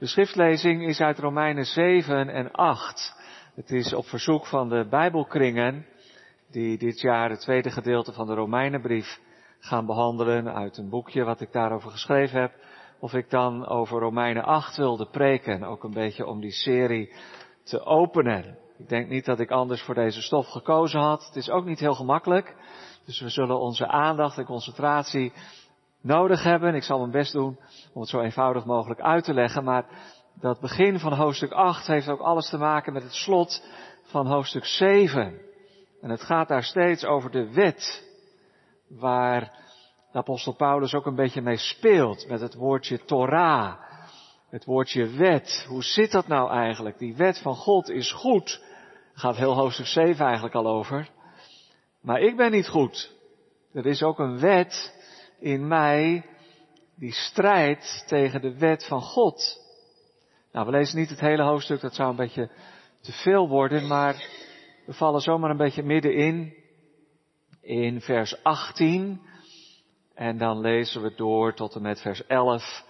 De schriftlezing is uit Romeinen 7 en 8. Het is op verzoek van de Bijbelkringen, die dit jaar het tweede gedeelte van de Romeinenbrief gaan behandelen uit een boekje wat ik daarover geschreven heb, of ik dan over Romeinen 8 wilde preken, ook een beetje om die serie te openen. Ik denk niet dat ik anders voor deze stof gekozen had. Het is ook niet heel gemakkelijk. Dus we zullen onze aandacht en concentratie nodig hebben. Ik zal mijn best doen om het zo eenvoudig mogelijk uit te leggen. Maar dat begin van hoofdstuk 8 heeft ook alles te maken met het slot van hoofdstuk 7. En het gaat daar steeds over de wet. Waar de apostel Paulus ook een beetje mee speelt. Met het woordje Torah. Het woordje wet. Hoe zit dat nou eigenlijk? Die wet van God is goed. Gaat heel hoofdstuk 7 eigenlijk al over. Maar ik ben niet goed. Er is ook een wet in mij die strijdt tegen de wet van God. Nou, we lezen niet het hele hoofdstuk, dat zou een beetje te veel worden, maar we vallen zomaar een beetje middenin, in vers 18, en dan lezen we door tot en met vers 11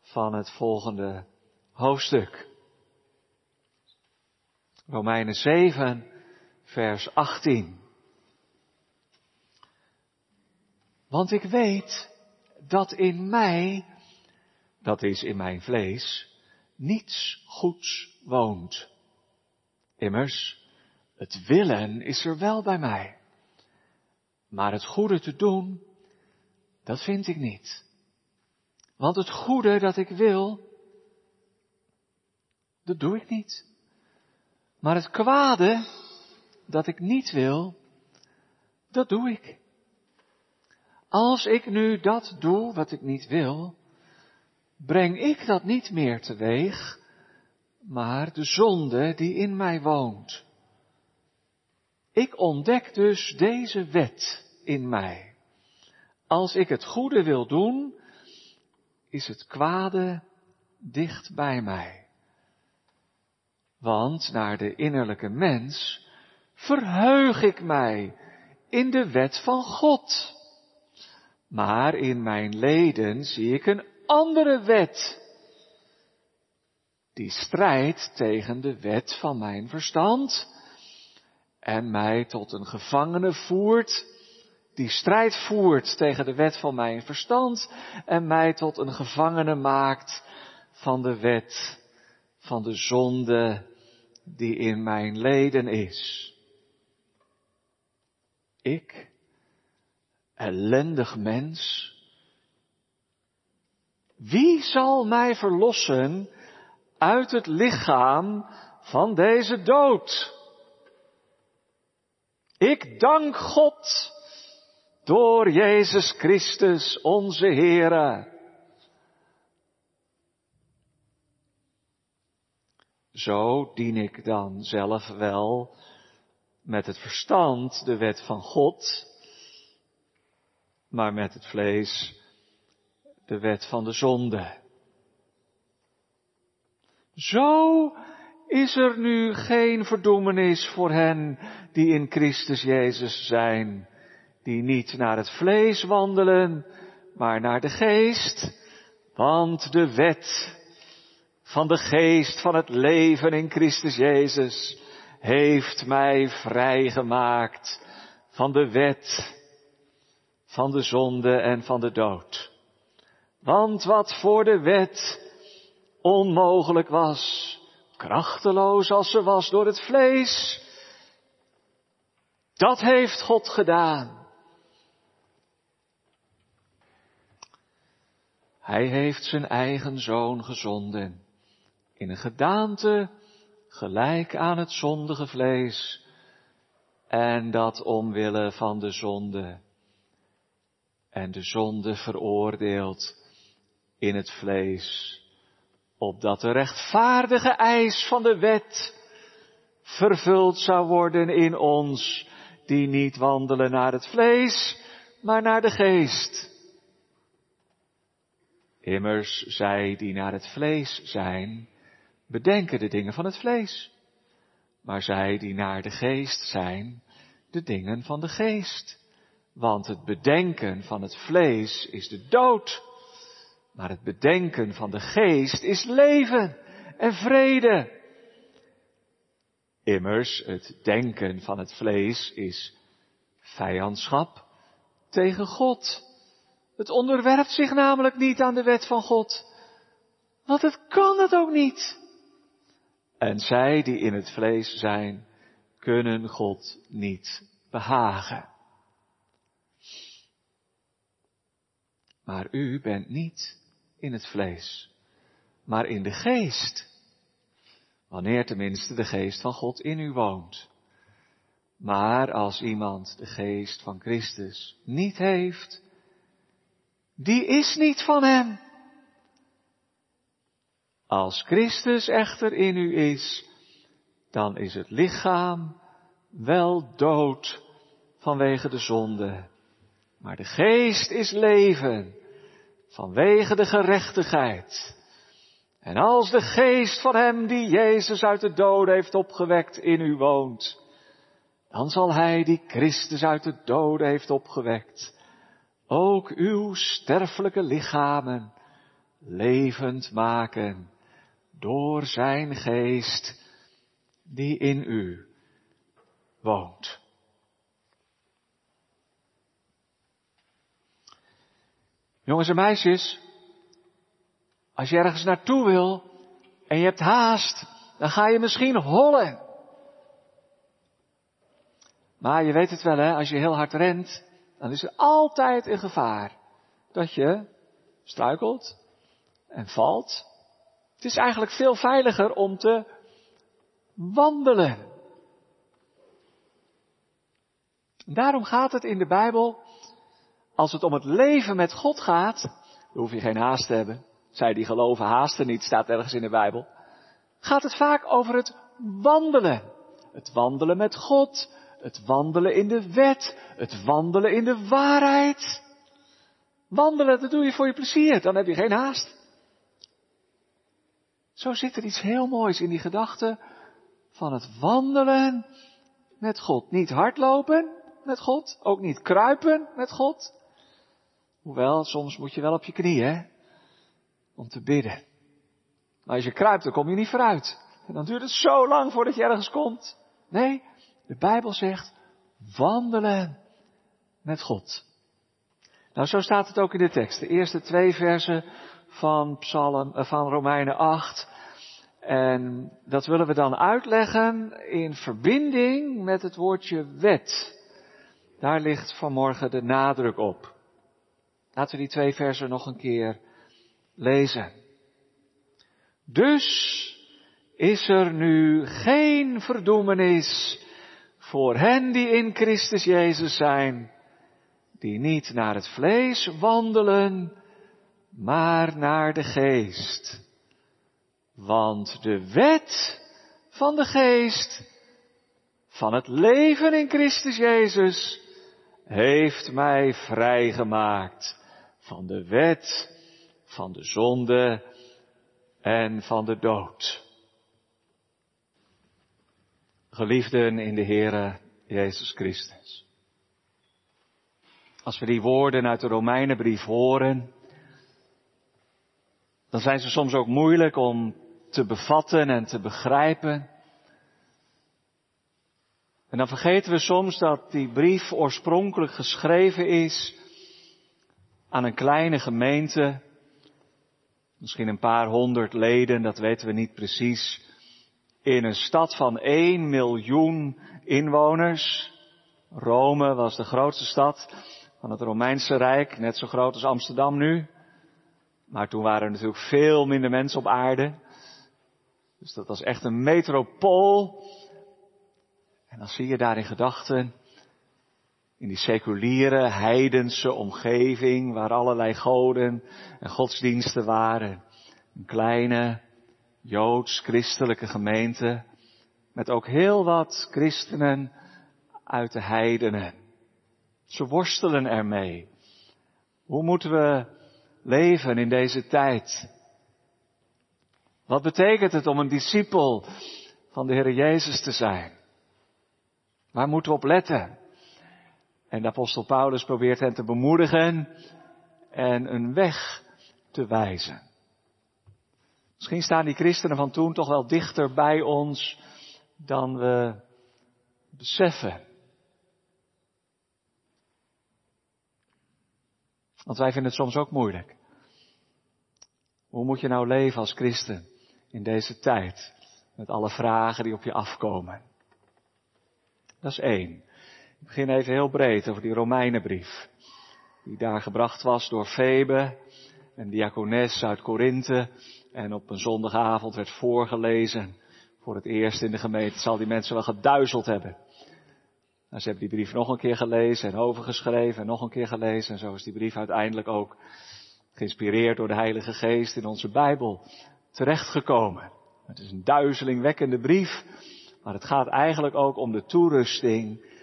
van het volgende hoofdstuk. Romeinen 7, vers 18. Want ik weet dat in mij, dat is in mijn vlees, niets goeds woont. Immers, het willen is er wel bij mij. Maar het goede te doen, dat vind ik niet. Want het goede dat ik wil, dat doe ik niet. Maar het kwade dat ik niet wil, dat doe ik. Als ik nu dat doe wat ik niet wil, breng ik dat niet meer teweeg, maar de zonde die in mij woont. Ik ontdek dus deze wet in mij. Als ik het goede wil doen, is het kwade dicht bij mij. Want naar de innerlijke mens verheug ik mij in de wet van God. Maar in mijn leden zie ik een andere wet. Die strijdt tegen de wet van mijn verstand en mij tot een gevangene voert, die strijd voert tegen de wet van mijn verstand en mij tot een gevangene maakt van de wet van de zonde die in mijn leden is. Ik ellendig mens. Wie zal mij verlossen uit het lichaam van deze dood? Ik dank God door Jezus Christus onze Heere. Zo dien ik dan zelf wel met het verstand de wet van God, maar met het vlees de wet van de zonde. Zo is er nu geen verdoemenis voor hen die in Christus Jezus zijn, die niet naar het vlees wandelen, maar naar de geest, want de wet van de geest van het leven in Christus Jezus heeft mij vrijgemaakt van de wet van de zonde en van de dood. Want wat voor de wet onmogelijk was, krachteloos als ze was door het vlees, dat heeft God gedaan. Hij heeft zijn eigen zoon gezonden in een gedaante gelijk aan het zondige vlees en dat omwille van de zonde en de zonde veroordeeld in het vlees, opdat de rechtvaardige eis van de wet vervuld zou worden in ons, die niet wandelen naar het vlees, maar naar de geest. Immers, zij die naar het vlees zijn, bedenken de dingen van het vlees, maar zij die naar de geest zijn, de dingen van de geest. Want het bedenken van het vlees is de dood, Maar het bedenken van de geest is leven en vrede. Immers, het denken van het vlees is vijandschap tegen God. Het onderwerpt zich namelijk niet aan de wet van God. Want het kan het ook niet. En zij die in het vlees zijn, kunnen God niet behagen. Maar u bent niet in het vlees, maar in de geest. Wanneer tenminste de geest van God in u woont. Maar als iemand de geest van Christus niet heeft, die is niet van hem. Als Christus echter in u is, dan is het lichaam wel dood vanwege de zonde. Maar de geest is leven vanwege de gerechtigheid. En als de geest van hem die Jezus uit de doden heeft opgewekt in u woont, dan zal hij die Christus uit de doden heeft opgewekt, ook uw sterfelijke lichamen levend maken door zijn geest die in u woont. Jongens en meisjes, als je ergens naartoe wil en je hebt haast, dan ga je misschien hollen. Maar je weet het wel, hè, als je heel hard rent, dan is er altijd een gevaar dat je struikelt en valt. Het is eigenlijk veel veiliger om te wandelen. Daarom gaat het in de Bijbel, als het om het leven met God gaat, dan hoef je geen haast te hebben. Zij die geloven haasten niet, staat ergens in de Bijbel. Gaat het vaak over het wandelen. Het wandelen met God, het wandelen in de wet, het wandelen in de waarheid. Wandelen, dat doe je voor je plezier, dan heb je geen haast. Zo zit er iets heel moois in die gedachte van het wandelen met God. Niet hardlopen met God, ook niet kruipen met God. Hoewel, soms moet je wel op je knieën, om te bidden. Maar als je kruipt, dan kom je niet vooruit. En dan duurt het zo lang voordat je ergens komt. Nee, de Bijbel zegt, wandelen met God. Nou, zo staat het ook in de tekst. De eerste twee versen van, Psalm, eh, van Romeinen 8. En dat willen we dan uitleggen in verbinding met het woordje wet. Daar ligt vanmorgen de nadruk op. Laten we die twee versen nog een keer lezen. Dus is er nu geen verdoemenis voor hen die in Christus Jezus zijn, die niet naar het vlees wandelen, maar naar de geest. Want de wet van de geest, van het leven in Christus Jezus, heeft mij vrijgemaakt van de wet, van de zonde en van de dood. Geliefden in de Heere Jezus Christus. Als we die woorden uit de Romeinenbrief horen, dan zijn ze soms ook moeilijk om te bevatten en te begrijpen. En dan vergeten we soms dat die brief oorspronkelijk geschreven is aan een kleine gemeente, misschien een paar honderd leden, dat weten we niet precies, in een stad van 1 miljoen inwoners. Rome was de grootste stad van het Romeinse Rijk, net zo groot als Amsterdam nu. Maar toen waren er natuurlijk veel minder mensen op aarde. Dus dat was echt een metropool. En dan zie je daar in gedachten, in die seculiere, heidense omgeving, waar allerlei goden en godsdiensten waren, een kleine, joods-christelijke gemeente, met ook heel wat christenen uit de heidenen. Ze worstelen ermee. Hoe moeten we leven in deze tijd? Wat betekent het om een discipel van de Heer Jezus te zijn? Waar moeten we op letten? En de apostel Paulus probeert hen te bemoedigen en een weg te wijzen. Misschien staan die christenen van toen toch wel dichter bij ons dan we beseffen. Want wij vinden het soms ook moeilijk. Hoe moet je nou leven als christen in deze tijd? Met alle vragen die op je afkomen. Dat is één. Ik begin even heel breed over die Romeinenbrief. Die daar gebracht was door Febe, een diakones uit Korinthe. En op een zondagavond werd voorgelezen. Voor het eerst in de gemeente zal die mensen wel geduizeld hebben. Nou, ze hebben die brief nog een keer gelezen en overgeschreven en nog een keer gelezen. En zo is die brief uiteindelijk ook geïnspireerd door de Heilige Geest in onze Bijbel terechtgekomen. Het is een duizelingwekkende brief, maar het gaat eigenlijk ook om de toerusting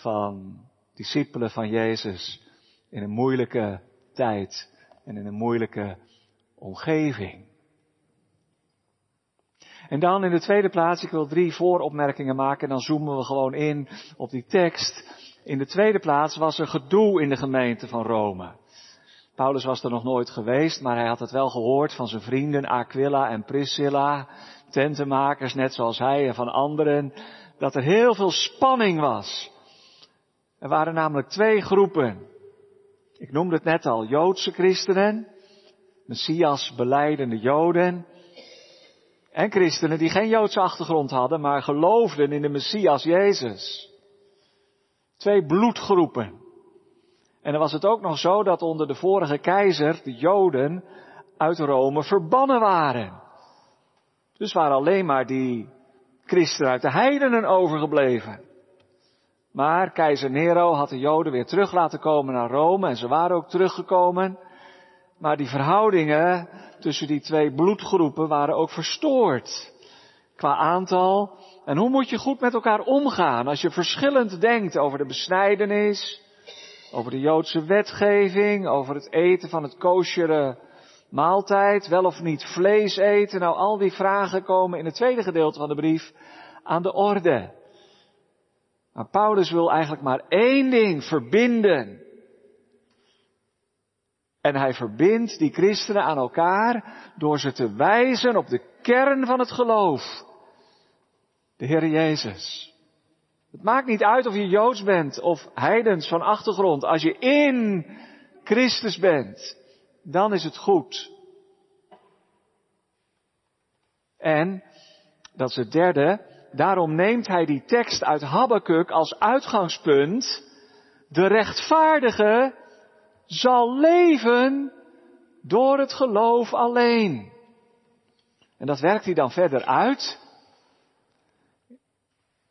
van discipelen van Jezus in een moeilijke tijd en in een moeilijke omgeving. En dan in de tweede plaats, ik wil drie vooropmerkingen maken en dan zoomen we gewoon in op die tekst. In de tweede plaats was er gedoe in de gemeente van Rome. Paulus was er nog nooit geweest, maar hij had het wel gehoord van zijn vrienden Aquila en Priscilla, tentenmakers net zoals hij en van anderen, dat er heel veel spanning was. Er waren namelijk twee groepen. Ik noemde het net al, Joodse christenen, Messias beleidende Joden, en christenen die geen Joodse achtergrond hadden, maar geloofden in de Messias Jezus. Twee bloedgroepen. En dan was het ook nog zo dat onder de vorige keizer de Joden uit Rome verbannen waren. Dus waren alleen maar die christenen uit de heidenen overgebleven. Maar keizer Nero had de Joden weer terug laten komen naar Rome en ze waren ook teruggekomen. Maar die verhoudingen tussen die twee bloedgroepen waren ook verstoord. Qua aantal. En hoe moet je goed met elkaar omgaan als je verschillend denkt over de besnijdenis, over de Joodse wetgeving, over het eten van het koosjere maaltijd, wel of niet vlees eten. Nou, al die vragen komen in het tweede gedeelte van de brief aan de orde. Maar Paulus wil eigenlijk maar één ding verbinden. En hij verbindt die christenen aan elkaar door ze te wijzen op de kern van het geloof. De Heer Jezus. Het maakt niet uit of je Joods bent of heidens van achtergrond. Als je in Christus bent, dan is het goed. En, dat is het derde, daarom neemt hij die tekst uit Habakkuk als uitgangspunt. De rechtvaardige zal leven door het geloof alleen. En dat werkt hij dan verder uit.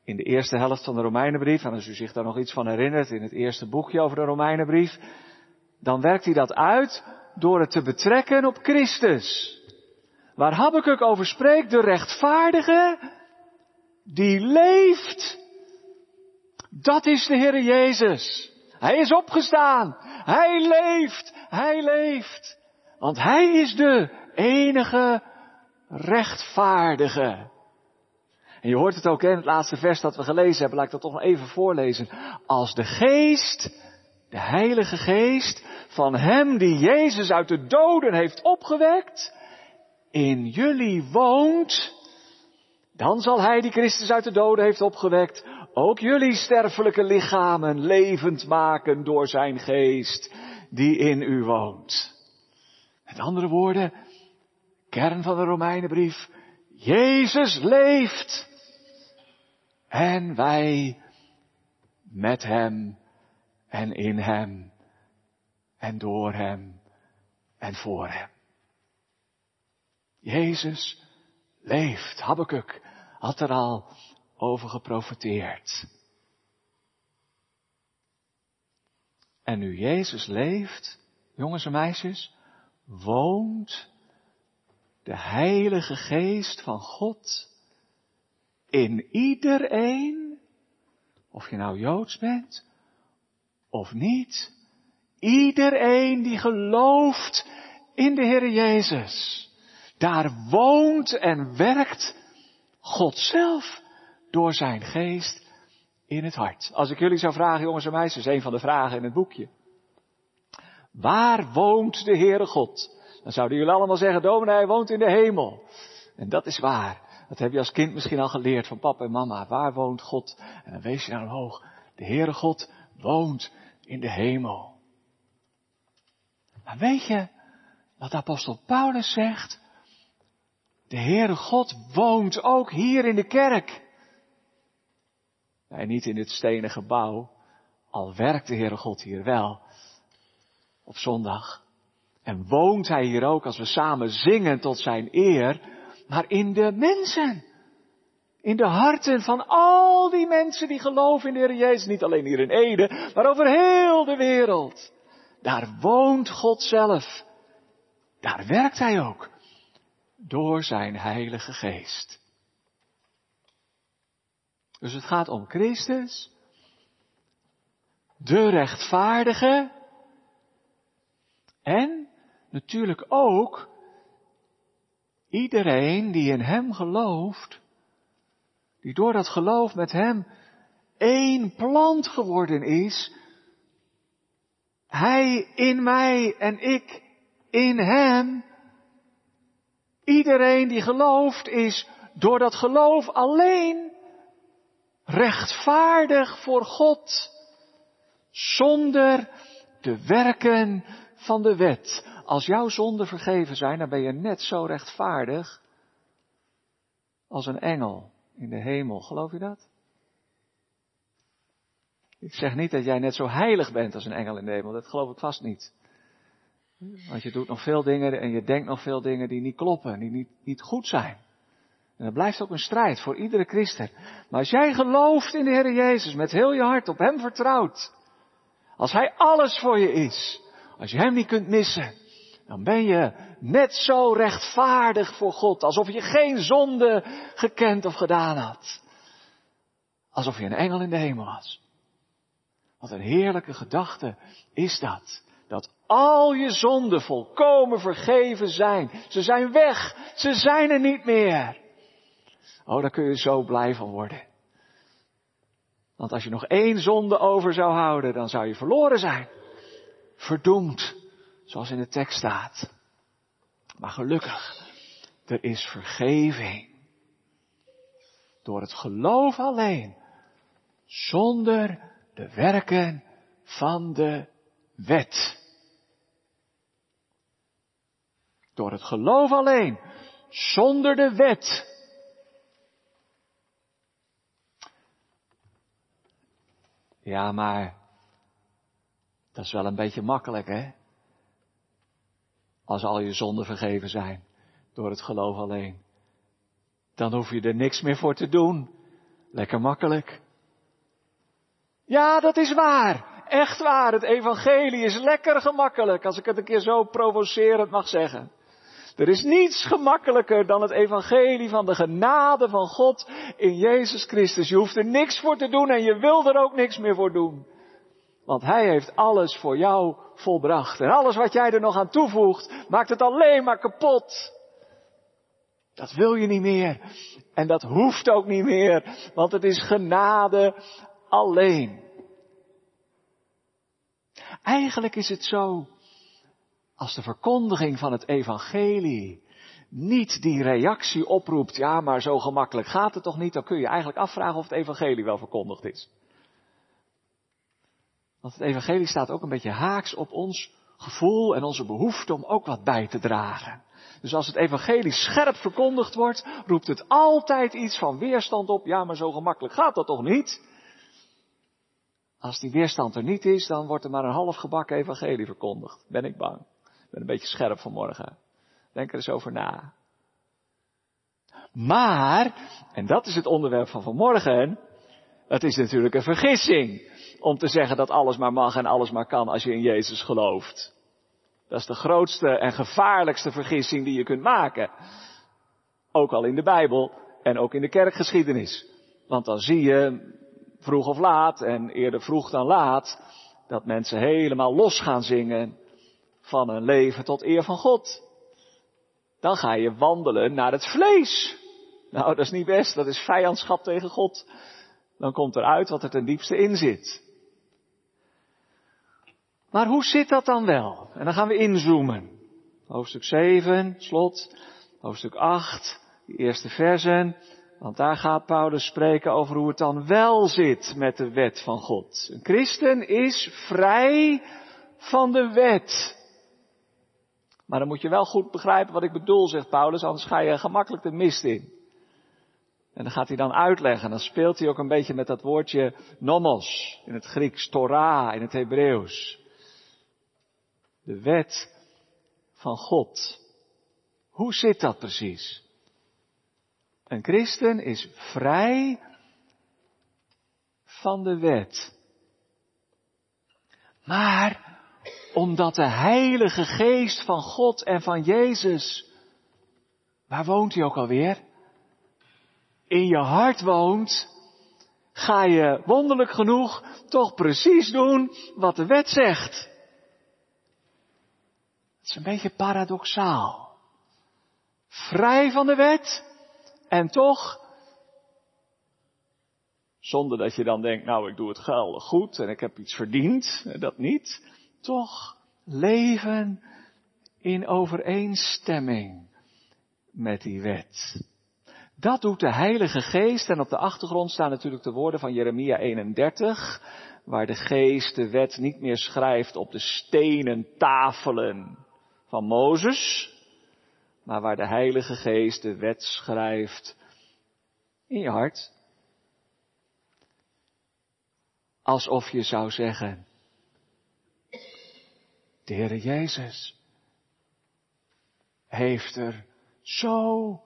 In de eerste helft van de Romeinenbrief, en als u zich daar nog iets van herinnert, in het eerste boekje over de Romeinenbrief, dan werkt hij dat uit door het te betrekken op Christus. Waar Habakkuk over spreekt, de rechtvaardige, die leeft, dat is de Heer Jezus. Hij is opgestaan. Hij leeft. Hij leeft. Want Hij is de enige rechtvaardige. En je hoort het ook in het laatste vers dat we gelezen hebben. Laat ik dat toch nog even voorlezen. Als de geest, de heilige geest van Hem die Jezus uit de doden heeft opgewekt, in jullie woont, dan zal Hij die Christus uit de doden heeft opgewekt ook jullie sterfelijke lichamen levend maken door zijn geest die in u woont. Met andere woorden, kern van de Romeinenbrief, Jezus leeft en wij met Hem en in Hem en door Hem en voor Hem. Jezus leeft. Habakkuk had er al over geprofiteerd. En nu Jezus leeft, jongens en meisjes, woont de Heilige Geest van God in iedereen, of je nou Joods bent of niet, iedereen die gelooft in de Heer Jezus. Daar woont en werkt God zelf door zijn geest in het hart. Als ik jullie zou vragen, jongens en meisjes, een van de vragen in het boekje. Waar woont de Heere God? Dan zouden jullie allemaal zeggen, dominee hij woont in de hemel. En dat is waar. Dat heb je als kind misschien al geleerd van papa en mama. Waar woont God? En dan wees je naar omhoog. De Heere God woont in de hemel. Maar weet je wat apostel Paulus zegt? De Heere God woont ook hier in de kerk. Nee, niet in dit stenen gebouw. Al werkt de Heere God hier wel. Op zondag. En woont Hij hier ook als we samen zingen tot Zijn eer. Maar in de mensen. In de harten van al die mensen die geloven in de Heer Jezus. Niet alleen hier in Ede, maar over heel de wereld. Daar woont God zelf. Daar werkt Hij ook. Door Zijn Heilige Geest. Dus het gaat om Christus. De rechtvaardige. En natuurlijk ook iedereen die in Hem gelooft. Die door dat geloof met Hem één plant geworden is. Hij in mij en ik in Hem. Iedereen die gelooft is door dat geloof alleen rechtvaardig voor God, zonder de werken van de wet. Als jouw zonden vergeven zijn, dan ben je net zo rechtvaardig als een engel in de hemel. Geloof je dat? Ik zeg niet dat jij net zo heilig bent als een engel in de hemel. Dat geloof ik vast niet. Want je doet nog veel dingen en je denkt nog veel dingen die niet kloppen, die niet, niet goed zijn. En dat blijft ook een strijd voor iedere christen. Maar als jij gelooft in de Heer Jezus, met heel je hart op Hem vertrouwt, als Hij alles voor je is, als je Hem niet kunt missen, dan ben je net zo rechtvaardig voor God, alsof je geen zonde gekend of gedaan had. Alsof je een engel in de hemel was. Wat een heerlijke gedachte is dat. Dat al je zonden volkomen vergeven zijn. Ze zijn weg. Ze zijn er niet meer. Oh, daar kun je zo blij van worden. Want als je nog één zonde over zou houden, dan zou je verloren zijn. Verdoemd, zoals in de tekst staat. Maar gelukkig, er is vergeving. Door het geloof alleen, zonder de werken van de wet. Door het geloof alleen, zonder de wet. Ja, maar dat is wel een beetje makkelijk, hè? Als al je zonden vergeven zijn door het geloof alleen. Dan hoef je er niks meer voor te doen. Lekker makkelijk. Ja, dat is waar. Echt waar. Het evangelie is lekker gemakkelijk, als ik het een keer zo provocerend mag zeggen. Er is niets gemakkelijker dan het evangelie van de genade van God in Jezus Christus. Je hoeft er niks voor te doen en je wil er ook niks meer voor doen. Want Hij heeft alles voor jou volbracht. En alles wat jij er nog aan toevoegt, maakt het alleen maar kapot. Dat wil je niet meer. En dat hoeft ook niet meer, want het is genade alleen. Eigenlijk is het zo als de verkondiging van het evangelie niet die reactie oproept, ja, maar zo gemakkelijk gaat het toch niet, dan kun je eigenlijk afvragen of het evangelie wel verkondigd is. Want het evangelie staat ook een beetje haaks op ons gevoel en onze behoefte om ook wat bij te dragen. Dus als het evangelie scherp verkondigd wordt, roept het altijd iets van weerstand op, ja, maar zo gemakkelijk gaat dat toch niet? Als die weerstand er niet is, dan wordt er maar een half gebakken evangelie verkondigd, ben ik bang ben een beetje scherp vanmorgen. Denk er eens over na. Maar, en dat is het onderwerp van vanmorgen, het is natuurlijk een vergissing om te zeggen dat alles maar mag en alles maar kan als je in Jezus gelooft. Dat is de grootste en gevaarlijkste vergissing die je kunt maken. Ook al in de Bijbel en ook in de kerkgeschiedenis. Want dan zie je vroeg of laat, en eerder vroeg dan laat, dat mensen helemaal los gaan zingen van een leven tot eer van God. Dan ga je wandelen naar het vlees. Nou, dat is niet best, dat is vijandschap tegen God. Dan komt er uit wat er ten diepste in zit. Maar hoe zit dat dan wel? En dan gaan we inzoomen. Hoofdstuk 7, slot. Hoofdstuk 8, die eerste versen. Want daar gaat Paulus spreken over hoe het dan wel zit met de wet van God. Een christen is vrij van de wet. Maar dan moet je wel goed begrijpen wat ik bedoel, zegt Paulus, anders ga je gemakkelijk de mist in. En dan gaat hij dan uitleggen. Dan speelt hij ook een beetje met dat woordje nomos in het Grieks, Torah in het Hebreeuws. De wet van God. Hoe zit dat precies? Een christen is vrij van de wet. Maar omdat de Heilige Geest van God en van Jezus, waar woont hij ook alweer? In je hart woont, ga je wonderlijk genoeg toch precies doen wat de wet zegt. Het is een beetje paradoxaal. Vrij van de wet en toch, zonder dat je dan denkt, nou ik doe het geldig goed en ik heb iets verdiend, dat niet, toch leven in overeenstemming met die wet. Dat doet de Heilige Geest en op de achtergrond staan natuurlijk de woorden van Jeremia 31, waar de Geest de wet niet meer schrijft op de stenen tafelen van Mozes, maar waar de Heilige Geest de wet schrijft in je hart. Alsof je zou zeggen, de Heere Jezus heeft er zo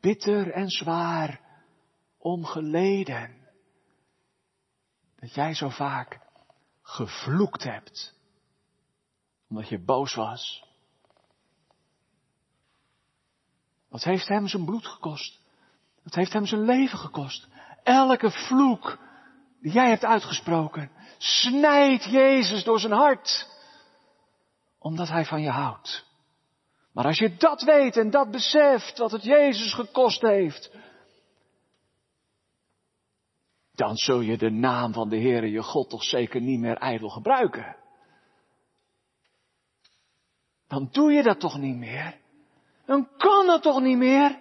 bitter en zwaar om geleden. Dat jij zo vaak gevloekt hebt. Omdat je boos was. Wat heeft hem zijn bloed gekost? Wat heeft hem zijn leven gekost? Elke vloek die jij hebt uitgesproken, snijdt Jezus door zijn hart. Omdat hij van je houdt. Maar als je dat weet en dat beseft, wat het Jezus gekost heeft, dan zul je de naam van de Heere je God toch zeker niet meer ijdel gebruiken. Dan doe je dat toch niet meer? Dan kan dat toch niet meer?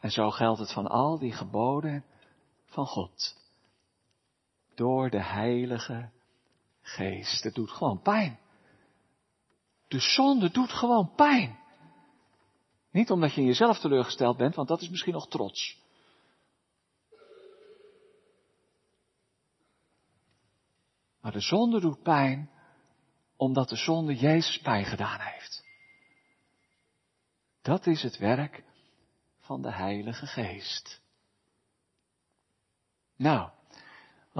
En zo geldt het van al die geboden van God. Door de Heilige Geest. Het doet gewoon pijn. De zonde doet gewoon pijn. Niet omdat je in jezelf teleurgesteld bent, want dat is misschien nog trots. Maar de zonde doet pijn omdat de zonde Jezus pijn gedaan heeft. Dat is het werk van de Heilige Geest. Nou,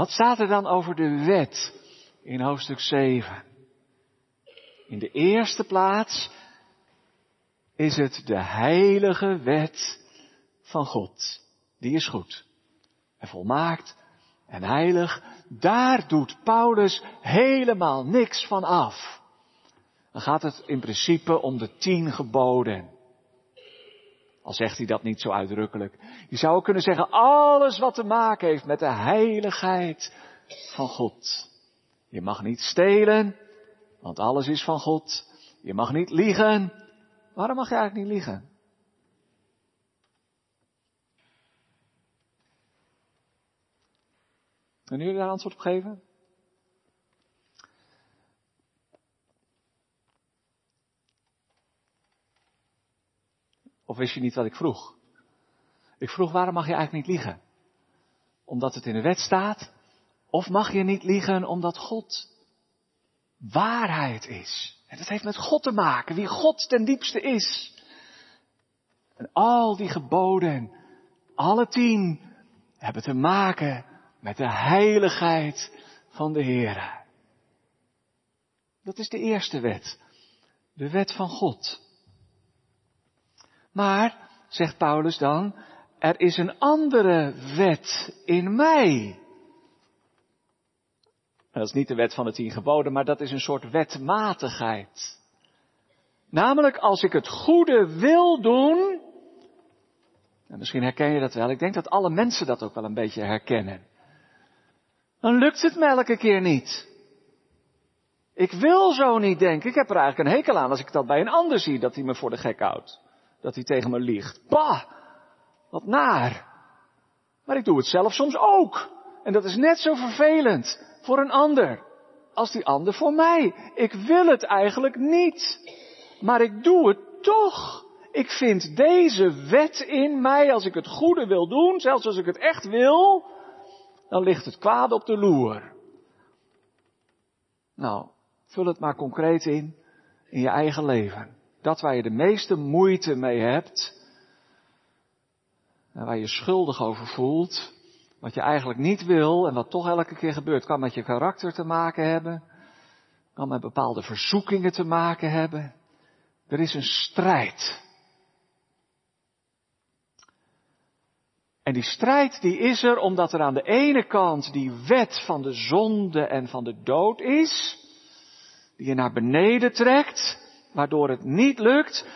wat staat er dan over de wet in hoofdstuk 7? In de eerste plaats is het de heilige wet van God. Die is goed en volmaakt en heilig. Daar doet Paulus helemaal niks van af. Dan gaat het in principe om de tien geboden. Al zegt hij dat niet zo uitdrukkelijk. Je zou ook kunnen zeggen, alles wat te maken heeft met de heiligheid van God. Je mag niet stelen, want alles is van God. Je mag niet liegen. Waarom mag je eigenlijk niet liegen? Kunnen jullie daar antwoord op geven? Of wist je niet wat ik vroeg? Ik vroeg waarom mag je eigenlijk niet liegen? Omdat het in de wet staat? Of mag je niet liegen omdat God waarheid is? En dat heeft met God te maken, wie God ten diepste is. En al die geboden, alle tien, hebben te maken met de heiligheid van de Heer. Dat is de eerste wet. De wet van God. Maar, zegt Paulus dan, er is een andere wet in mij. dat is niet de wet van de tien geboden, maar dat is een soort wetmatigheid. Namelijk als ik het goede wil doen, en misschien herken je dat wel, ik denk dat alle mensen dat ook wel een beetje herkennen. Dan lukt het me elke keer niet. Ik wil zo niet denken. Ik heb er eigenlijk een hekel aan als ik dat bij een ander zie, dat hij me voor de gek houdt. Dat hij tegen me liegt. Bah! Wat naar. Maar ik doe het zelf soms ook. En dat is net zo vervelend voor een ander als die ander voor mij. Ik wil het eigenlijk niet. Maar ik doe het toch. Ik vind deze wet in mij, als ik het goede wil doen, zelfs als ik het echt wil, dan ligt het kwaad op de loer. Nou, vul het maar concreet in, in je eigen leven. Dat waar je de meeste moeite mee hebt, en waar je schuldig over voelt, wat je eigenlijk niet wil en wat toch elke keer gebeurt, kan met je karakter te maken hebben, kan met bepaalde verzoekingen te maken hebben. Er is een strijd. En die strijd die is er omdat er aan de ene kant die wet van de zonde en van de dood is, die je naar beneden trekt, waardoor het niet lukt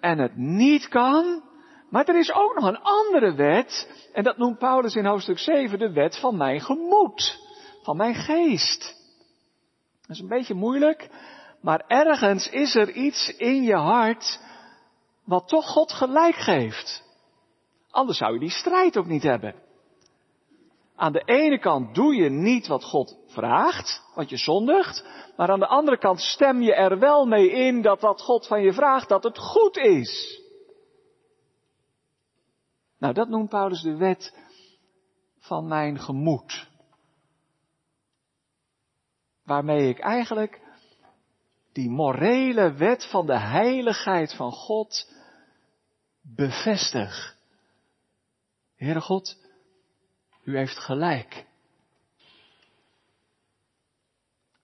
en het niet kan. Maar er is ook nog een andere wet, en dat noemt Paulus in hoofdstuk 7 de wet van mijn gemoed, van mijn geest. Dat is een beetje moeilijk, maar ergens is er iets in je hart wat toch God gelijk geeft. Anders zou je die strijd ook niet hebben. Aan de ene kant doe je niet wat God vraagt, want je zondigt, maar aan de andere kant stem je er wel mee in dat wat God van je vraagt, dat het goed is. Nou, dat noemt Paulus de wet van mijn gemoed. Waarmee ik eigenlijk die morele wet van de heiligheid van God bevestig. Heere God, u heeft gelijk.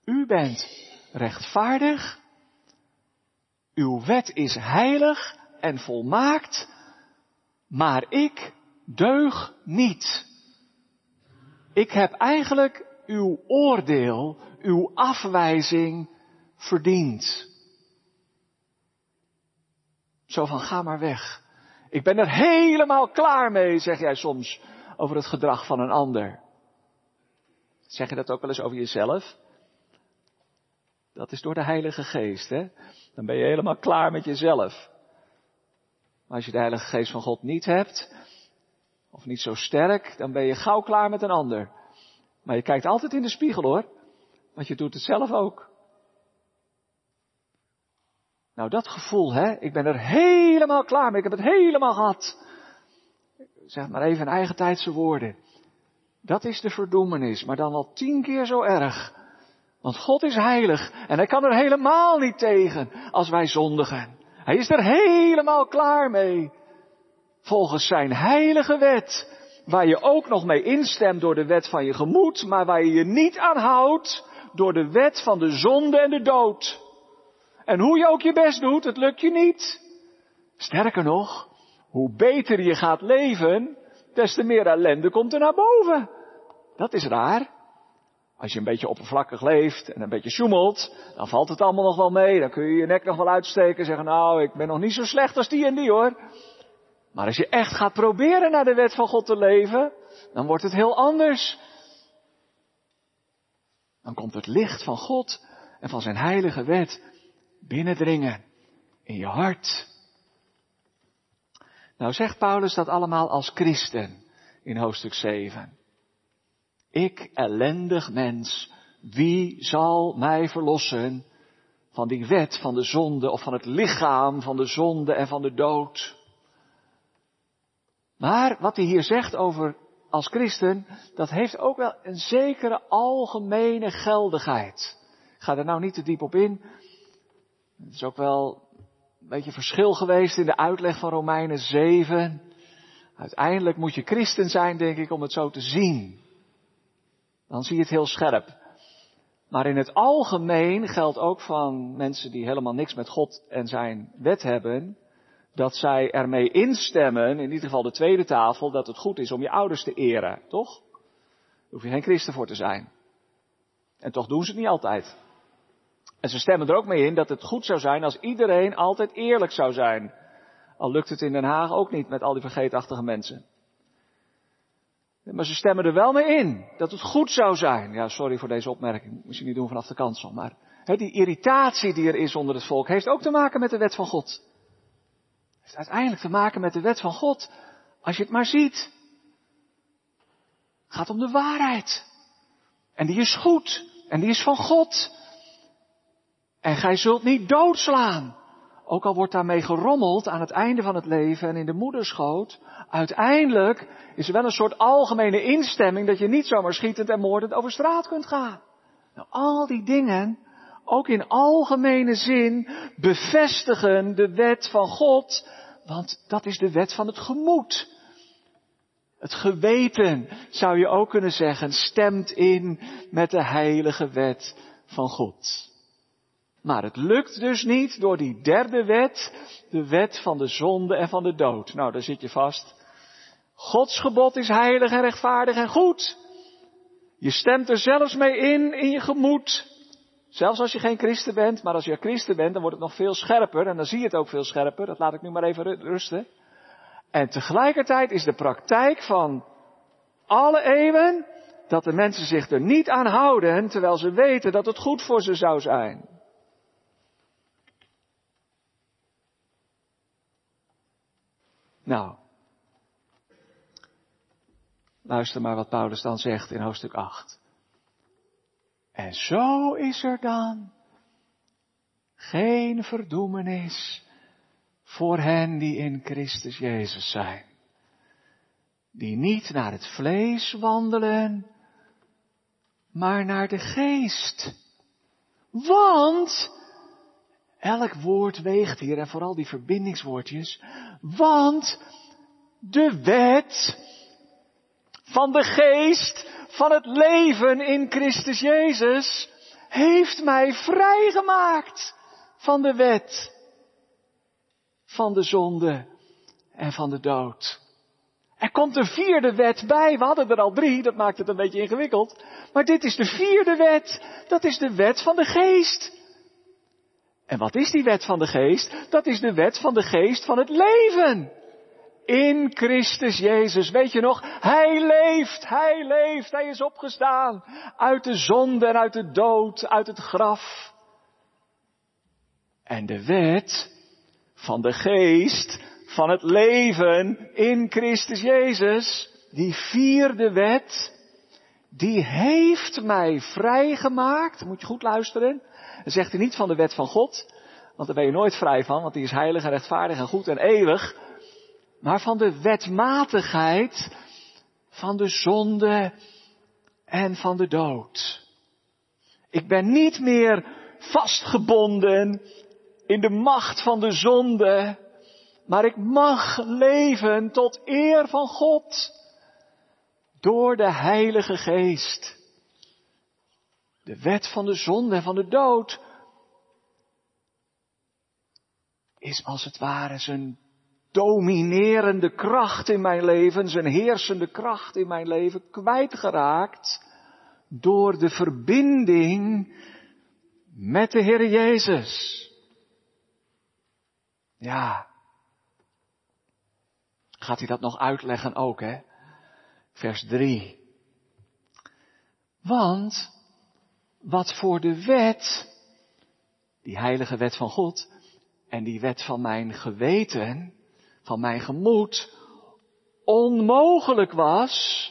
U bent rechtvaardig. Uw wet is heilig en volmaakt. Maar ik deug niet. Ik heb eigenlijk uw oordeel, uw afwijzing verdiend. Zo van ga maar weg. Ik ben er helemaal klaar mee, zeg jij soms over het gedrag van een ander. Zeg je dat ook wel eens over jezelf? Dat is door de Heilige Geest, hè? Dan ben je helemaal klaar met jezelf. Maar als je de Heilige Geest van God niet hebt, of niet zo sterk, dan ben je gauw klaar met een ander. Maar je kijkt altijd in de spiegel hoor, want je doet het zelf ook. Nou, dat gevoel, hè, ik ben er helemaal klaar mee, ik heb het helemaal gehad. Zeg maar even in eigen tijdse woorden. Dat is de verdoemenis, maar dan wel tien keer zo erg. Want God is heilig en hij kan er helemaal niet tegen als wij zondigen. Hij is er helemaal klaar mee. Volgens zijn heilige wet, waar je ook nog mee instemt door de wet van je gemoed, maar waar je je niet aan houdt door de wet van de zonde en de dood. En hoe je ook je best doet, het lukt je niet. Sterker nog, hoe beter je gaat leven, des te meer ellende komt er naar boven. Dat is raar. Als je een beetje oppervlakkig leeft en een beetje sjoemelt, dan valt het allemaal nog wel mee. Dan kun je je nek nog wel uitsteken en zeggen, nou, ik ben nog niet zo slecht als die en die hoor. Maar als je echt gaat proberen naar de wet van God te leven, dan wordt het heel anders. Dan komt het licht van God en van zijn heilige wet binnendringen in je hart. Nou zegt Paulus dat allemaal als christen in hoofdstuk 7. Ik, ellendig mens, wie zal mij verlossen van die wet van de zonde of van het lichaam van de zonde en van de dood? Maar wat hij hier zegt over als christen, dat heeft ook wel een zekere algemene geldigheid. Ik ga er nou niet te diep op in. Het is ook wel beetje verschil geweest in de uitleg van Romeinen 7. Uiteindelijk moet je christen zijn, denk ik, om het zo te zien. Dan zie je het heel scherp. Maar in het algemeen geldt ook van mensen die helemaal niks met God en zijn wet hebben, dat zij ermee instemmen, in ieder geval de tweede tafel, dat het goed is om je ouders te eren, toch? Daar hoef je geen christen voor te zijn. En toch doen ze het niet altijd. En ze stemmen er ook mee in dat het goed zou zijn als iedereen altijd eerlijk zou zijn. Al lukt het in Den Haag ook niet met al die vergeetachtige mensen. Maar ze stemmen er wel mee in dat het goed zou zijn. Ja, sorry voor deze opmerking. Moet je niet doen vanaf de kansel. Maar die irritatie die er is onder het volk heeft ook te maken met de wet van God. Het heeft uiteindelijk te maken met de wet van God. Als je het maar ziet. Het gaat om de waarheid. En die is goed. En die is van God. En gij zult niet doodslaan. Ook al wordt daarmee gerommeld aan het einde van het leven en in de moederschoot. Uiteindelijk is er wel een soort algemene instemming dat je niet zomaar schietend en moordend over straat kunt gaan. Nou, al die dingen, ook in algemene zin, bevestigen de wet van God. Want dat is de wet van het gemoed. Het geweten, zou je ook kunnen zeggen, stemt in met de heilige wet van God. Maar het lukt dus niet door die derde wet, de wet van de zonde en van de dood. Nou, daar zit je vast. Gods gebod is heilig en rechtvaardig en goed. Je stemt er zelfs mee in, in je gemoed. Zelfs als je geen christen bent, maar als je christen bent, dan wordt het nog veel scherper. En dan zie je het ook veel scherper. Dat laat ik nu maar even rusten. En tegelijkertijd is de praktijk van alle eeuwen dat de mensen zich er niet aan houden, terwijl ze weten dat het goed voor ze zou zijn. Nou, luister maar wat Paulus dan zegt in hoofdstuk 8. En zo is er dan geen verdoemenis voor hen die in Christus Jezus zijn. Die niet naar het vlees wandelen, maar naar de geest. Want, elk woord weegt hier en vooral die verbindingswoordjes, want de wet van de geest van het leven in Christus Jezus heeft mij vrijgemaakt van de wet van de zonde en van de dood. Er komt een vierde wet bij. We hadden er al drie, dat maakt het een beetje ingewikkeld. Maar dit is de vierde wet. Dat is de wet van de geest. En wat is die wet van de geest? Dat is de wet van de geest van het leven. In Christus Jezus. Weet je nog? Hij leeft, hij leeft, hij is opgestaan. Uit de zonde en uit de dood, uit het graf. En de wet van de geest van het leven in Christus Jezus, die vierde wet, die heeft mij vrijgemaakt. Moet je goed luisteren. Dan zegt hij niet van de wet van God, want daar ben je nooit vrij van, want die is heilig en rechtvaardig en goed en eeuwig. Maar van de wetmatigheid van de zonde en van de dood. Ik ben niet meer vastgebonden in de macht van de zonde, maar ik mag leven tot eer van God door de Heilige Geest. De wet van de zonde en van de dood is als het ware zijn dominerende kracht in mijn leven, zijn heersende kracht in mijn leven kwijtgeraakt door de verbinding met de Heer Jezus. Ja. Gaat hij dat nog uitleggen ook, hè? Vers 3. Want wat voor de wet, die heilige wet van God, en die wet van mijn geweten, van mijn gemoed, onmogelijk was,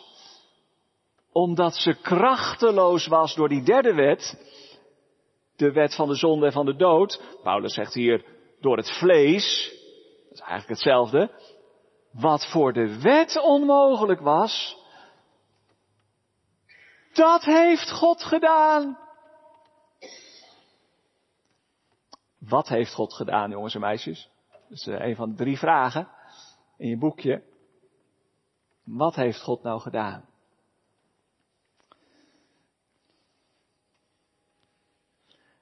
omdat ze krachteloos was door die derde wet, de wet van de zonde en van de dood. Paulus zegt hier, door het vlees, dat is eigenlijk hetzelfde, wat voor de wet onmogelijk was, dat heeft God gedaan. Wat heeft God gedaan, jongens en meisjes? Dat is eh, een van de drie vragen in je boekje. Wat heeft God nou gedaan?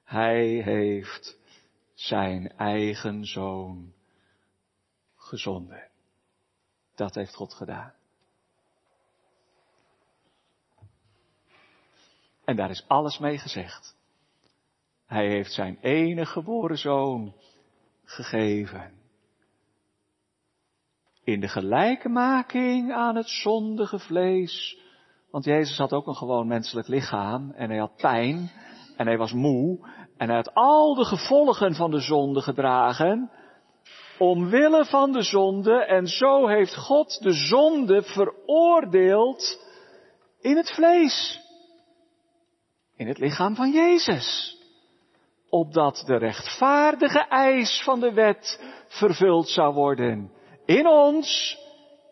Hij heeft zijn eigen zoon gezonden. Dat heeft God gedaan. En daar is alles mee gezegd. Hij heeft zijn enige geboren zoon gegeven. In de gelijkmaking aan het zondige vlees. Want Jezus had ook een gewoon menselijk lichaam en hij had pijn en hij was moe en uit al de gevolgen van de zonde gedragen, omwille van de zonde, en zo heeft God de zonde veroordeeld in het vlees, in het lichaam van Jezus, opdat de rechtvaardige eis van de wet vervuld zou worden, in ons,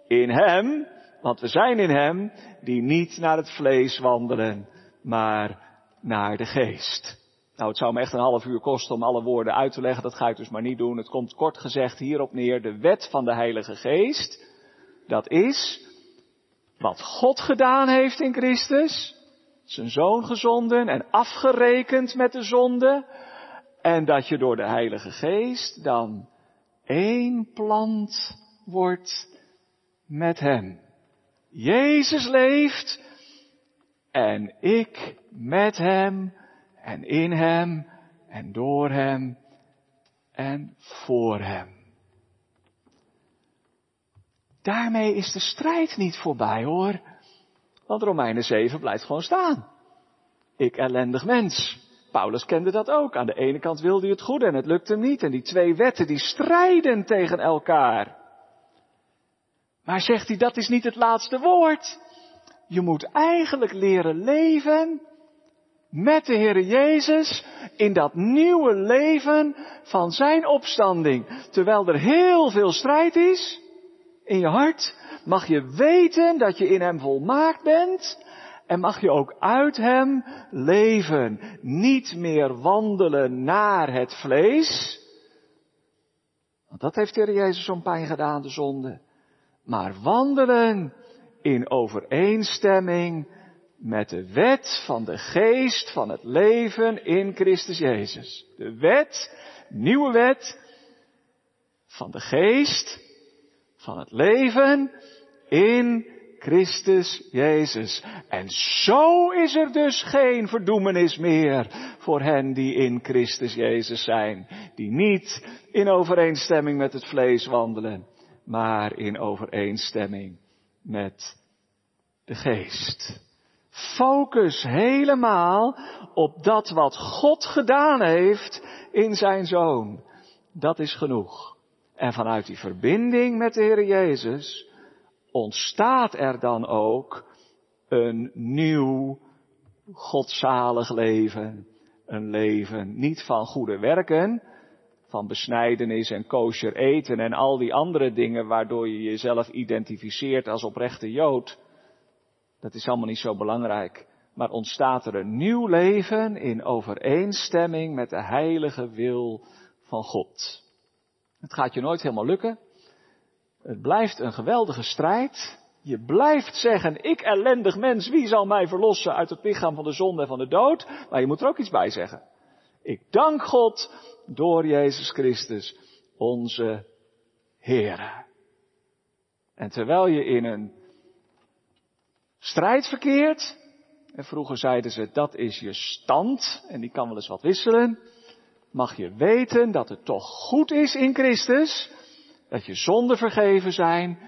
in Hem, want we zijn in Hem, die niet naar het vlees wandelen, maar naar de geest. Nou, het zou me echt een half uur kosten om alle woorden uit te leggen. Dat ga ik dus maar niet doen. Het komt kort gezegd hierop neer. De wet van de Heilige Geest. Dat is wat God gedaan heeft in Christus. Zijn zoon gezonden en afgerekend met de zonde. En dat je door de Heilige Geest dan één plant wordt met Hem. Jezus leeft en ik met Hem en in Hem en door Hem en voor Hem. Daarmee is de strijd niet voorbij hoor. Want Romeinen 7 blijft gewoon staan. Ik ellendig mens. Paulus kende dat ook. Aan de ene kant wilde hij het goede en het lukte hem niet. En die twee wetten die strijden tegen elkaar. Maar zegt hij, dat is niet het laatste woord. Je moet eigenlijk leren leven met de Heer Jezus in dat nieuwe leven van zijn opstanding. Terwijl er heel veel strijd is in je hart, mag je weten dat je in Hem volmaakt bent en mag je ook uit Hem leven. Niet meer wandelen naar het vlees, want dat heeft de Heer Jezus zo'n pijn gedaan, de zonde. Maar wandelen in overeenstemming met de wet van de geest van het leven in Christus Jezus. De wet, nieuwe wet van de geest van het leven in Christus Jezus. En zo is er dus geen verdoemenis meer voor hen die in Christus Jezus zijn, die niet in overeenstemming met het vlees wandelen, maar in overeenstemming met de geest. Focus helemaal op dat wat God gedaan heeft in zijn zoon. Dat is genoeg. En vanuit die verbinding met de Heer Jezus ontstaat er dan ook een nieuw godzalig leven. Een leven niet van goede werken, van besnijdenis en kosher eten en al die andere dingen waardoor je jezelf identificeert als oprechte Jood. Dat is allemaal niet zo belangrijk. Maar ontstaat er een nieuw leven in overeenstemming met de heilige wil van God. Het gaat je nooit helemaal lukken. Het blijft een geweldige strijd. Je blijft zeggen, ik ellendig mens, wie zal mij verlossen uit het lichaam van de zonde en van de dood? Maar je moet er ook iets bij zeggen. Ik dank God door Jezus Christus, onze Heer. En terwijl je in een strijd verkeert, en vroeger zeiden ze, dat is je stand, en die kan wel eens wat wisselen, mag je weten dat het toch goed is in Christus, dat je zonden vergeven zijn,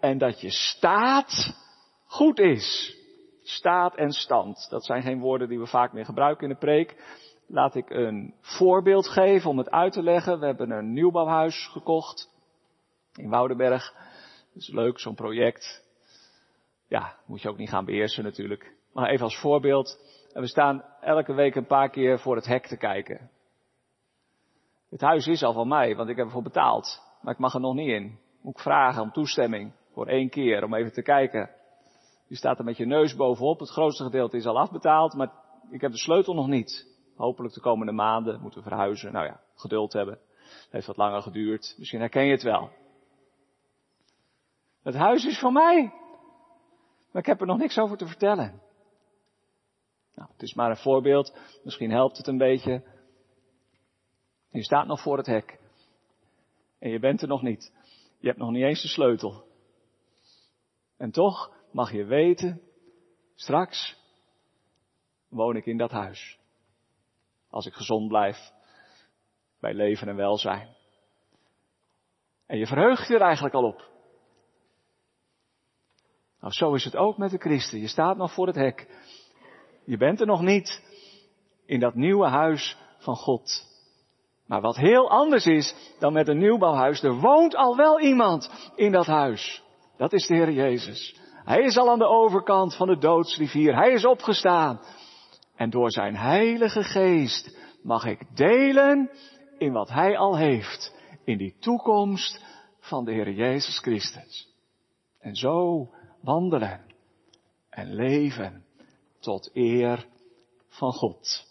en dat je staat goed is. Staat en stand, dat zijn geen woorden die we vaak meer gebruiken in de preek. Laat ik een voorbeeld geven om het uit te leggen. We hebben een nieuwbouwhuis gekocht in Woudenberg. Dat is leuk, zo'n project. Ja, moet je ook niet gaan beheersen natuurlijk. Maar even als voorbeeld. En we staan elke week een paar keer voor het hek te kijken. Het huis is al van mij, want ik heb ervoor betaald. Maar ik mag er nog niet in. Moet ik vragen om toestemming. Voor één keer, om even te kijken. Je staat er met je neus bovenop. Het grootste gedeelte is al afbetaald, maar ik heb de sleutel nog niet. Hopelijk de komende maanden moeten we verhuizen. Nou ja, geduld hebben. Het heeft wat langer geduurd. Misschien herken je het wel. Het huis is van mij. Maar ik heb er nog niks over te vertellen. Nou, het is maar een voorbeeld. Misschien helpt het een beetje. Je staat nog voor het hek. En je bent er nog niet. Je hebt nog niet eens de sleutel. En toch mag je weten, straks woon ik in dat huis. Als ik gezond blijf, bij leven en welzijn. En je verheugt je er eigenlijk al op. Nou, zo is het ook met de christen. Je staat nog voor het hek. Je bent er nog niet in dat nieuwe huis van God. Maar wat heel anders is dan met een nieuwbouwhuis, er woont al wel iemand in dat huis. Dat is de Heer Jezus. Hij is al aan de overkant van de doodsrivier. Hij is opgestaan. En door zijn heilige geest mag ik delen in wat hij al heeft. In die toekomst van de Heer Jezus Christus. En zo wandelen en leven tot eer van God.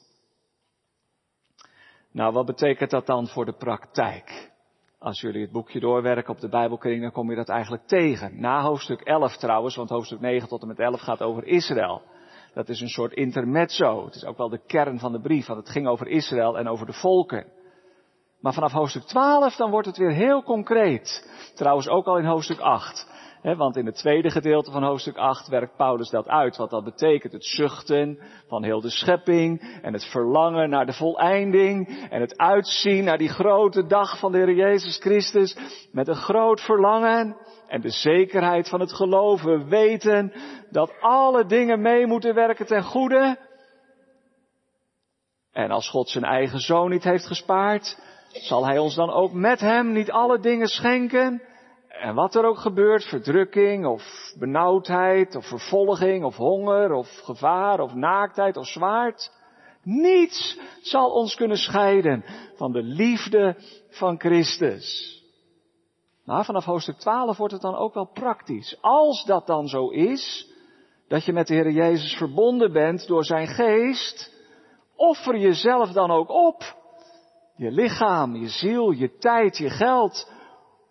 Nou, wat betekent dat dan voor de praktijk? Als jullie het boekje doorwerken op de Bijbelkring, dan kom je dat eigenlijk tegen. Na hoofdstuk 11 trouwens, want hoofdstuk 9 tot en met 11 gaat over Israël. Dat is een soort intermezzo. Het is ook wel de kern van de brief, want het ging over Israël en over de volken. Maar vanaf hoofdstuk 12 dan wordt het weer heel concreet. Trouwens ook al in hoofdstuk 8 want in het tweede gedeelte van hoofdstuk 8 werkt Paulus dat uit. Wat dat betekent. Het zuchten van heel de schepping. En het verlangen naar de voleinding. En het uitzien naar die grote dag van de Heer Jezus Christus. Met een groot verlangen. En de zekerheid van het geloven. Weten dat alle dingen mee moeten werken ten goede. En als God zijn eigen zoon niet heeft gespaard. Zal hij ons dan ook met hem niet alle dingen schenken? En wat er ook gebeurt, verdrukking of benauwdheid of vervolging of honger of gevaar of naaktheid of zwaard, niets zal ons kunnen scheiden van de liefde van Christus. Maar vanaf hoofdstuk 12 wordt het dan ook wel praktisch. Als dat dan zo is, dat je met de Heer Jezus verbonden bent door zijn geest, offer jezelf dan ook op. Je lichaam, je ziel, je tijd, je geld,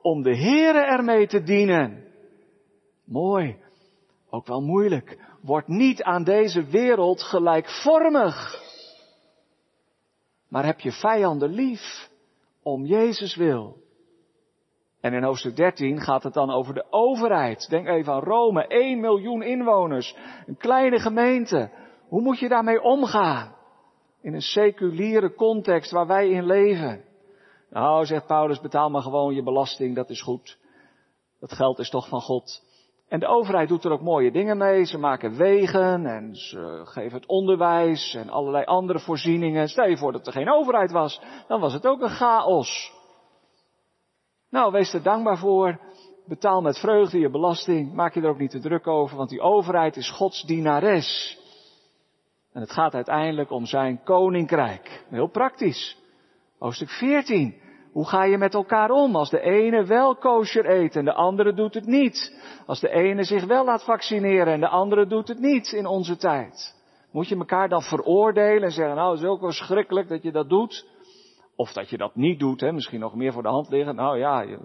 om de Heere ermee te dienen. Mooi, ook wel moeilijk. Word niet aan deze wereld gelijkvormig. Maar heb je vijanden lief om Jezus wil. En in hoofdstuk 13 gaat het dan over de overheid. Denk even aan Rome, 1 miljoen inwoners, een kleine gemeente. Hoe moet je daarmee omgaan? In een seculiere context waar wij in leven. Nou, zegt Paulus, betaal maar gewoon je belasting, dat is goed. Dat geld is toch van God. En de overheid doet er ook mooie dingen mee. Ze maken wegen en ze geven het onderwijs en allerlei andere voorzieningen. Stel je voor dat er geen overheid was, dan was het ook een chaos. Nou, wees er dankbaar voor. Betaal met vreugde je belasting. Maak je er ook niet te druk over, want die overheid is Gods dienares. En het gaat uiteindelijk om zijn koninkrijk. Heel praktisch. Hoofdstuk 14. Hoe ga je met elkaar om als de ene wel kosher eet en de andere doet het niet? Als de ene zich wel laat vaccineren en de andere doet het niet in onze tijd? Moet je elkaar dan veroordelen en zeggen, nou, het is ook wel schrikkelijk dat je dat doet? Of dat je dat niet doet, hè? misschien nog meer voor de hand liggen. Nou ja, je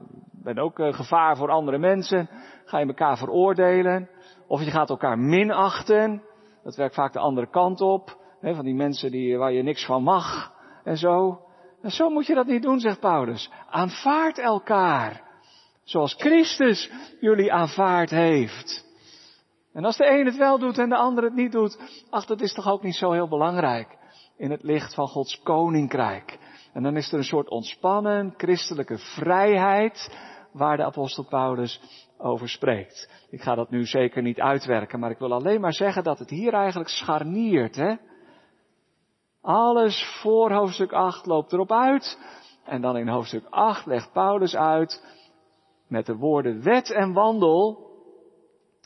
bent ook uh, gevaar voor andere mensen. Ga je elkaar veroordelen? Of je gaat elkaar minachten. Dat werkt vaak de andere kant op. Hè? Van die mensen die, waar je niks van mag en zo. En zo moet je dat niet doen, zegt Paulus. Aanvaard elkaar. Zoals Christus jullie aanvaard heeft. En als de een het wel doet en de ander het niet doet, ach, dat is toch ook niet zo heel belangrijk in het licht van Gods koninkrijk. En dan is er een soort ontspannen christelijke vrijheid waar de apostel Paulus over spreekt. Ik ga dat nu zeker niet uitwerken, maar ik wil alleen maar zeggen dat het hier eigenlijk scharniert, hè? Alles voor hoofdstuk 8 loopt erop uit. En dan in hoofdstuk 8 legt Paulus uit met de woorden wet en wandel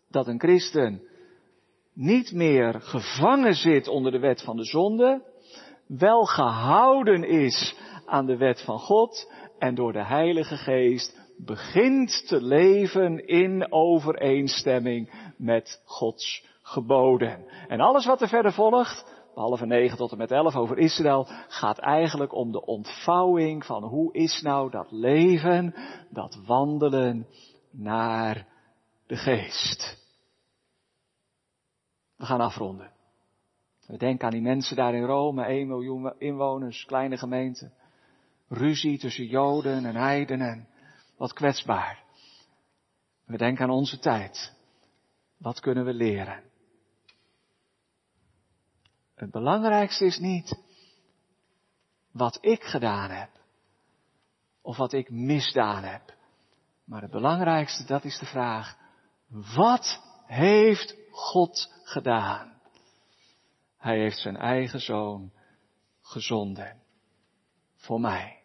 dat een christen niet meer gevangen zit onder de wet van de zonde, wel gehouden is aan de wet van God en door de Heilige Geest begint te leven in overeenstemming met Gods geboden. En alles wat er verder volgt, behalve 9 tot en met 11 over Israël, gaat eigenlijk om de ontvouwing van hoe is nou dat leven, dat wandelen naar de geest. We gaan afronden. We denken aan die mensen daar in Rome, 1 miljoen inwoners, kleine gemeente. Ruzie tussen Joden en Heidenen. Wat kwetsbaar. We denken aan onze tijd. Wat kunnen we leren? Het belangrijkste is niet wat ik gedaan heb. Of wat ik misdaan heb. Maar het belangrijkste, dat is de vraag. Wat heeft God gedaan? Hij heeft zijn eigen zoon gezonden. voor mij.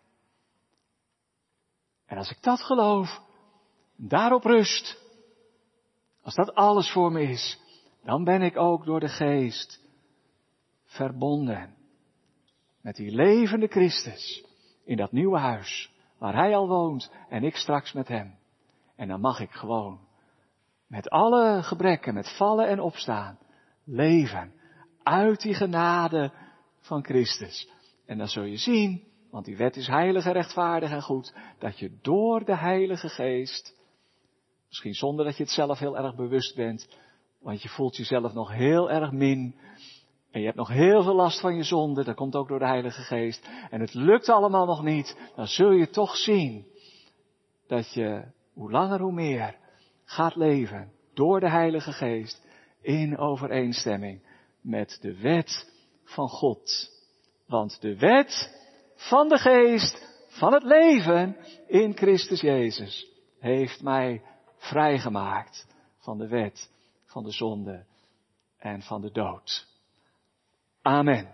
En als ik dat geloof, daarop rust, als dat alles voor me is, dan ben ik ook door de geest verbonden met die levende Christus in dat nieuwe huis waar hij al woont en ik straks met hem. En dan mag ik gewoon met alle gebrekken, met vallen en opstaan, leven uit die genade van Christus. En dan zul je zien, want die wet is heilig en rechtvaardig en goed, dat je door de Heilige Geest, misschien zonder dat je het zelf heel erg bewust bent, want je voelt jezelf nog heel erg min, en je hebt nog heel veel last van je zonde, dat komt ook door de Heilige Geest, en het lukt allemaal nog niet, dan zul je toch zien dat je hoe langer hoe meer gaat leven door de Heilige Geest in overeenstemming met de wet van God. Want de wet van de geest van het leven in Christus Jezus heeft mij vrijgemaakt van de wet van de zonde en van de dood. Amen.